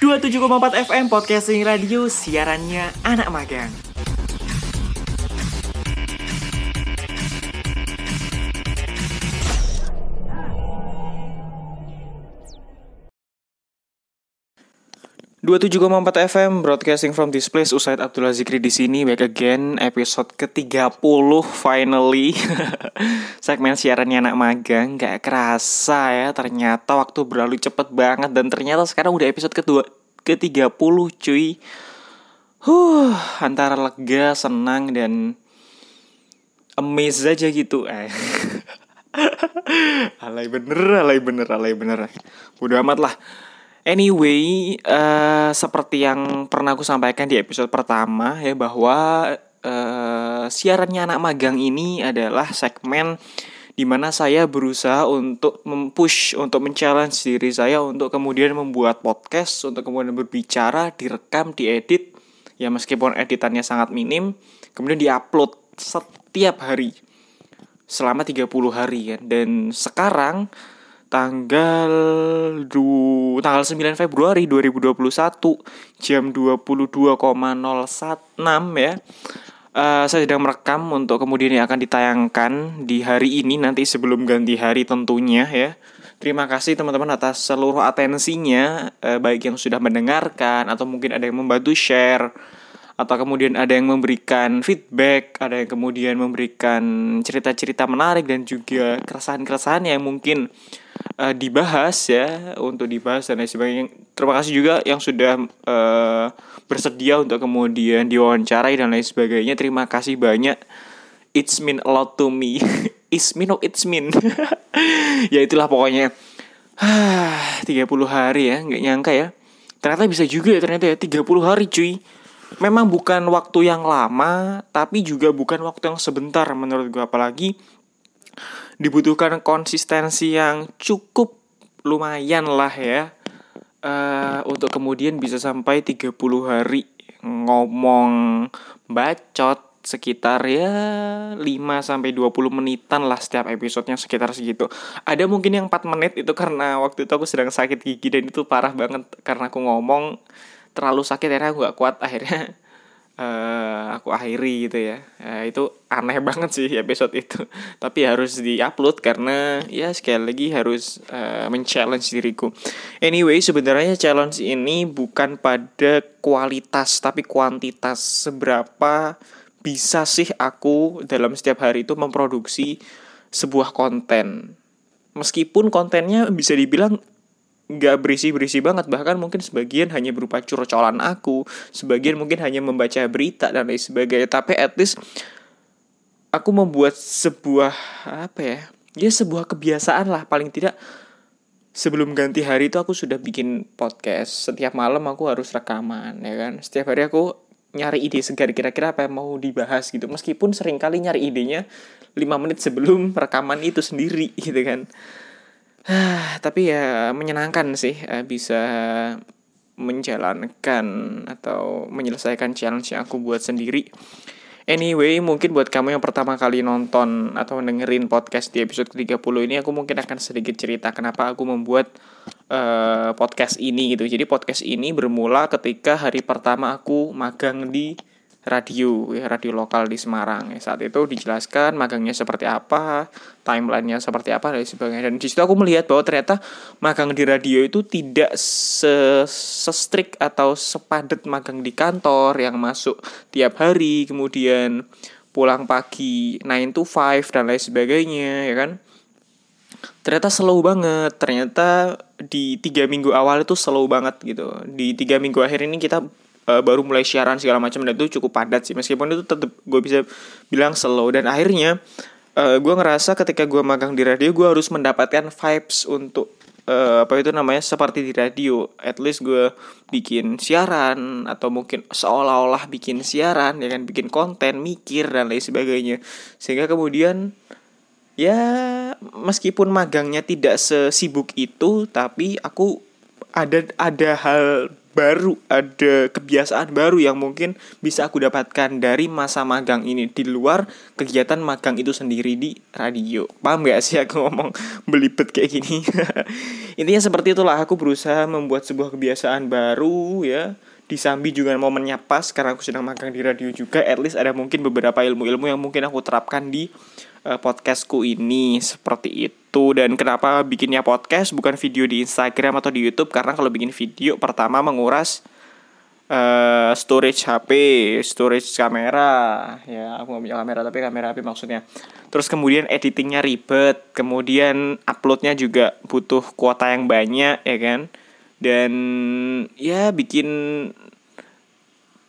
27,4 FM Podcasting Radio Siarannya anak magang Dua tujuh empat FM broadcasting from this place Usaid Abdullah Zikri di sini back again episode ke-30 finally. Segmen siarannya anak magang nggak kerasa ya ternyata waktu berlalu cepet banget dan ternyata sekarang udah episode kedua ke-30 cuy. Huh antara lega senang dan amazed aja gitu eh. Alay bener alay bener alay bener. Udah amat lah Anyway, uh, seperti yang pernah aku sampaikan di episode pertama ya bahwa uh, siarannya anak magang ini adalah segmen di mana saya berusaha untuk mempush, untuk men-challenge diri saya untuk kemudian membuat podcast, untuk kemudian berbicara, direkam, diedit, ya meskipun editannya sangat minim, kemudian diupload setiap hari selama 30 hari kan. Dan sekarang tanggal du, tanggal 9 Februari 2021 jam 22,06 ya. Uh, saya sedang merekam untuk kemudian yang akan ditayangkan di hari ini nanti sebelum ganti hari tentunya ya. Terima kasih teman-teman atas seluruh atensinya uh, baik yang sudah mendengarkan atau mungkin ada yang membantu share atau kemudian ada yang memberikan feedback, ada yang kemudian memberikan cerita-cerita menarik dan juga keresahan-keresahan yang mungkin uh, dibahas ya untuk dibahas dan lain sebagainya. Terima kasih juga yang sudah uh, bersedia untuk kemudian diwawancarai dan lain sebagainya. Terima kasih banyak. It's mean a lot to me. it's mean oh it's mean. ya itulah pokoknya. 30 hari ya, nggak nyangka ya. Ternyata bisa juga ya ternyata ya 30 hari cuy. Memang bukan waktu yang lama, tapi juga bukan waktu yang sebentar menurut gue apalagi dibutuhkan konsistensi yang cukup lumayan lah ya uh, untuk kemudian bisa sampai 30 hari ngomong bacot sekitar ya 5 sampai 20 menitan lah setiap episodenya sekitar segitu. Ada mungkin yang 4 menit itu karena waktu itu aku sedang sakit gigi dan itu parah banget karena aku ngomong terlalu sakit akhirnya aku gak kuat akhirnya uh, aku akhiri gitu ya. Uh, itu aneh banget sih episode itu. Tapi harus diupload karena ya sekali lagi harus uh, men-challenge diriku. Anyway sebenarnya challenge ini bukan pada kualitas tapi kuantitas. Seberapa bisa sih aku dalam setiap hari itu memproduksi sebuah konten? Meskipun kontennya bisa dibilang nggak berisi-berisi banget. Bahkan mungkin sebagian hanya berupa curcolan aku sebagian mungkin hanya membaca berita dan lain sebagainya. Tapi at least aku membuat sebuah apa ya ya sebuah kebiasaan lah. Paling tidak sebelum ganti hari itu aku sudah bikin podcast. Setiap malam aku harus rekaman ya kan. Setiap hari aku nyari ide segar kira-kira apa yang mau dibahas gitu. Meskipun sering kali nyari idenya 5 menit sebelum rekaman itu sendiri gitu kan tapi ya menyenangkan sih uh, bisa menjalankan atau menyelesaikan challenge yang aku buat sendiri. Anyway, mungkin buat kamu yang pertama kali nonton atau dengerin podcast di episode ke-30 ini aku mungkin akan sedikit cerita kenapa aku membuat uh, podcast ini gitu. Jadi podcast ini bermula ketika hari pertama aku magang di radio ya radio lokal di Semarang. Ya saat itu dijelaskan magangnya seperti apa timelinenya seperti apa dan sebagainya. Dan di situ aku melihat bahwa ternyata magang di radio itu tidak se strict atau sepadat magang di kantor yang masuk tiap hari kemudian pulang pagi 9 to 5 dan lain sebagainya ya kan? Ternyata slow banget. Ternyata di tiga minggu awal itu slow banget gitu. Di tiga minggu akhir ini kita uh, baru mulai siaran segala macam dan itu cukup padat sih. Meskipun itu tetap gue bisa bilang slow. Dan akhirnya uh, gue ngerasa ketika gue magang di radio gue harus mendapatkan vibes untuk uh, apa itu namanya seperti di radio. At least gue bikin siaran atau mungkin seolah-olah bikin siaran ya kan? Bikin konten mikir dan lain sebagainya. Sehingga kemudian ya meskipun magangnya tidak sesibuk itu tapi aku ada ada hal baru, ada kebiasaan baru yang mungkin bisa aku dapatkan dari masa magang ini di luar kegiatan magang itu sendiri di radio. Paham gak sih aku ngomong belibet kayak gini? Intinya seperti itulah aku berusaha membuat sebuah kebiasaan baru ya. Disambi juga momennya pas karena aku sedang magang di radio juga. At least ada mungkin beberapa ilmu-ilmu yang mungkin aku terapkan di uh, podcastku ini seperti itu itu. Dan kenapa bikinnya podcast bukan video di Instagram atau di YouTube? Karena kalau bikin video pertama menguras uh, storage HP, storage kamera, ya aku nggak punya kamera tapi kamera HP maksudnya. Terus kemudian editingnya ribet, kemudian uploadnya juga butuh kuota yang banyak ya kan, dan ya bikin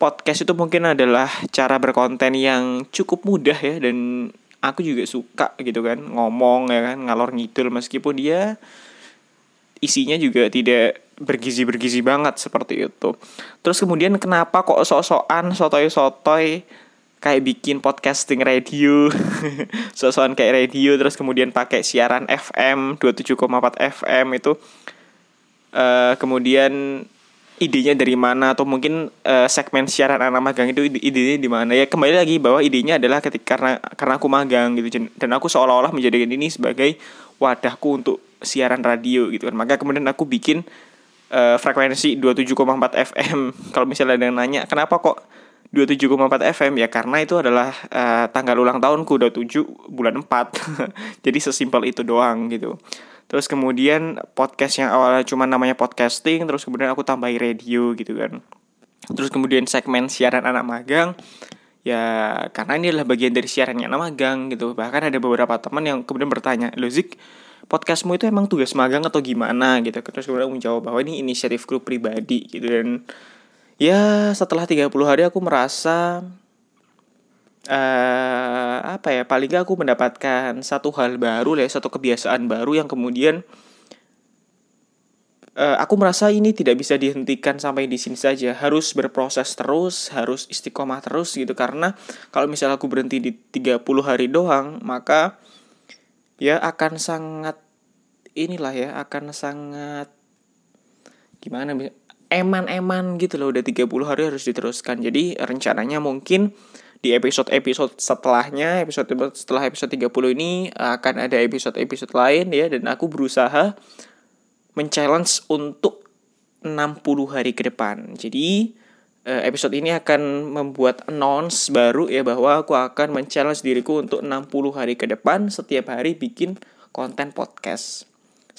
podcast itu mungkin adalah cara berkonten yang cukup mudah ya dan aku juga suka gitu kan ngomong ya kan ngalor ngidul meskipun dia isinya juga tidak bergizi-bergizi banget seperti itu. Terus kemudian kenapa kok sok-sokan sotoy-sotoy kayak bikin podcasting radio, sok-sokan kayak radio terus kemudian pakai siaran FM 27,4 FM itu uh, kemudian idenya dari mana atau mungkin uh, segmen siaran anak magang itu idenya di mana. Ya kembali lagi bahwa idenya adalah ketika karena karena aku magang gitu dan aku seolah-olah menjadikan ini sebagai wadahku untuk siaran radio gitu kan. Maka kemudian aku bikin uh, frekuensi 27,4 FM kalau misalnya ada yang nanya kenapa kok 27,4 FM ya karena itu adalah uh, tanggal ulang tahunku 27 bulan 4 jadi sesimpel itu doang gitu Terus kemudian podcast yang awalnya cuma namanya podcasting, terus kemudian aku tambahi radio gitu kan. Terus kemudian segmen siaran anak magang, ya karena ini adalah bagian dari siarannya anak magang gitu. Bahkan ada beberapa teman yang kemudian bertanya, Lozik, podcastmu itu emang tugas magang atau gimana gitu. Terus kemudian aku menjawab bahwa ini inisiatif grup pribadi gitu dan ya setelah 30 hari aku merasa uh, apa ya paling gak aku mendapatkan satu hal baru ya satu kebiasaan baru yang kemudian uh, aku merasa ini tidak bisa dihentikan sampai di sini saja. Harus berproses terus harus istiqomah terus gitu. Karena kalau misalnya aku berhenti di 30 hari doang maka ya akan sangat inilah ya akan sangat gimana eman-eman gitu loh. Udah 30 hari harus diteruskan. Jadi rencananya mungkin di episode-episode setelahnya, episode setelah episode 30 ini akan ada episode-episode lain ya dan aku berusaha men-challenge untuk 60 hari ke depan. Jadi eh, episode ini akan membuat announce baru ya bahwa aku akan men-challenge diriku untuk 60 hari ke depan setiap hari bikin konten podcast.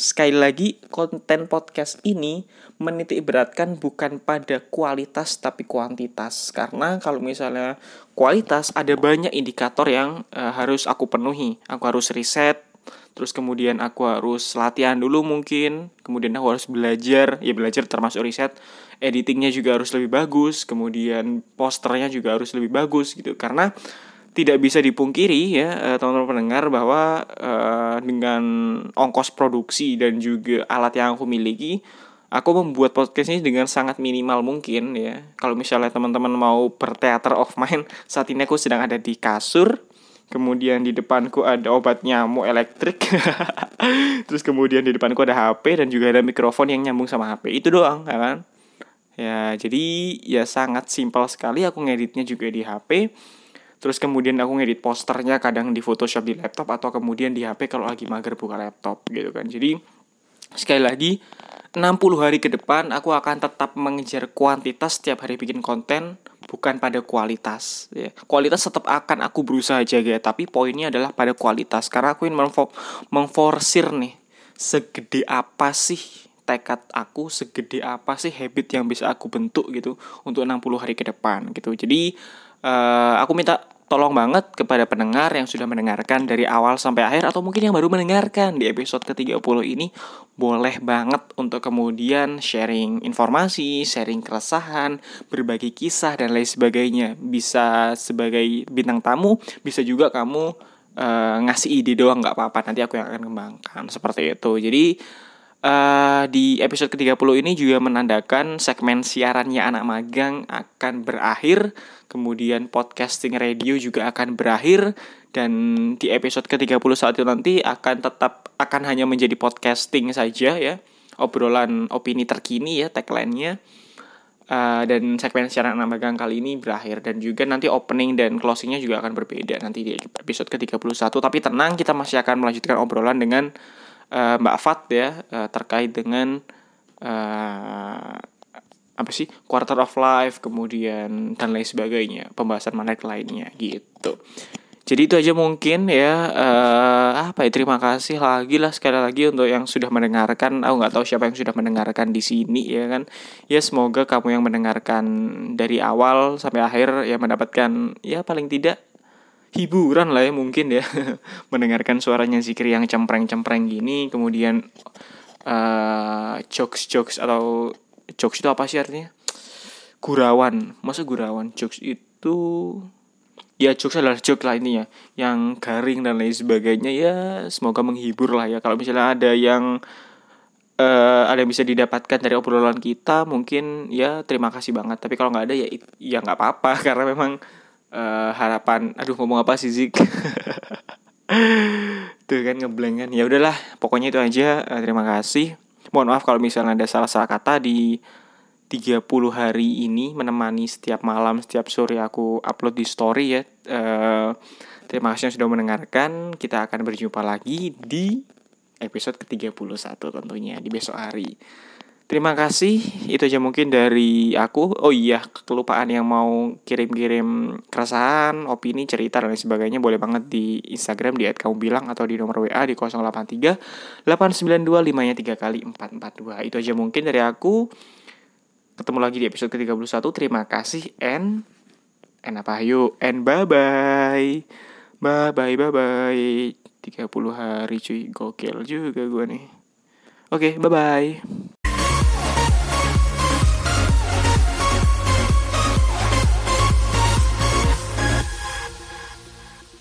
Sekali lagi, konten podcast ini menitik beratkan bukan pada kualitas tapi kuantitas. Karena kalau misalnya kualitas ada banyak indikator yang uh, harus aku penuhi. Aku harus riset, terus kemudian aku harus latihan dulu mungkin, kemudian aku harus belajar, ya belajar termasuk riset. Editingnya juga harus lebih bagus, kemudian posternya juga harus lebih bagus gitu. Karena tidak bisa dipungkiri ya eh, teman-teman pendengar bahwa uh, dengan ongkos produksi dan juga alat yang aku miliki aku membuat podcast ini dengan sangat minimal mungkin ya. Kalau misalnya teman-teman mau berteater of mind saat ini aku sedang ada di kasur kemudian di depanku ada obat nyamuk elektrik terus kemudian di depanku ada HP dan juga ada mikrofon yang nyambung sama HP itu doang ya kan? Ya jadi ya sangat simpel sekali aku ngeditnya juga di HP Terus kemudian aku ngedit posternya kadang di Photoshop di laptop atau kemudian di HP kalau lagi mager buka laptop gitu kan. Jadi sekali lagi 60 hari ke depan aku akan tetap mengejar kuantitas setiap hari bikin konten bukan pada kualitas ya. Kualitas tetap akan aku berusaha jaga tapi poinnya adalah pada kualitas karena aku ingin mengforsir nih segede apa sih tekad aku segede apa sih habit yang bisa aku bentuk gitu untuk 60 hari ke depan gitu. Jadi uh, aku minta tolong banget kepada pendengar yang sudah mendengarkan dari awal sampai akhir atau mungkin yang baru mendengarkan di episode ke-30 ini boleh banget untuk kemudian sharing informasi, sharing keresahan, berbagi kisah dan lain sebagainya. Bisa sebagai bintang tamu, bisa juga kamu uh, ngasih ide doang nggak apa-apa nanti aku yang akan kembangkan seperti itu. Jadi Uh, di episode ke-30 ini juga menandakan segmen siarannya anak magang akan berakhir, kemudian podcasting radio juga akan berakhir dan di episode ke-31 nanti akan tetap akan hanya menjadi podcasting saja ya. obrolan opini terkini ya tagline-nya. Uh, dan segmen siaran anak magang kali ini berakhir dan juga nanti opening dan closingnya juga akan berbeda nanti di episode ke-31 tapi tenang kita masih akan melanjutkan obrolan dengan uh, Mbak Fat ya uh, terkait dengan uh, apa sih quarter of life kemudian dan lain sebagainya pembahasan menarik lainnya gitu. Jadi itu aja mungkin ya uh, apa ya terima kasih lagi lah sekali lagi untuk yang sudah mendengarkan. Aku nggak tahu siapa yang sudah mendengarkan di sini ya kan. Ya semoga kamu yang mendengarkan dari awal sampai akhir ya mendapatkan ya paling tidak hiburan lah ya mungkin ya. Mendengarkan suaranya Zikri yang cempreng-cempreng gini kemudian uh, jokes-jokes atau jokes itu apa sih artinya? Gurawan masa gurawan jokes itu ya jokes adalah joke lah ya yang garing dan lain sebagainya ya semoga menghibur lah ya. Kalau misalnya ada yang uh, ada yang bisa didapatkan dari obrolan kita mungkin ya terima kasih banget. Tapi kalau nggak ada ya ya nggak apa-apa. Karena memang uh, harapan aduh ngomong apa sih Zik tuh kan ngeblank kan ya udahlah pokoknya itu aja uh, terima kasih mohon maaf kalau misalnya ada salah-salah kata di 30 hari ini menemani setiap malam, setiap sore aku upload di story ya. Uh, terima kasih yang sudah mendengarkan. Kita akan berjumpa lagi di episode ke-31 tentunya di besok hari. Terima kasih, itu aja mungkin dari aku. Oh iya, kelupaan yang mau kirim-kirim keresahan, opini, cerita, dan lain sebagainya boleh banget di Instagram di kamu bilang atau di nomor WA di 083 892 5 nya 3 kali 442. Itu aja mungkin dari aku. Ketemu lagi di episode ke-31. Terima kasih and and apa yuk and bye bye. Bye bye bye bye. 30 hari cuy gokil juga gue nih. Oke, okay, bye bye.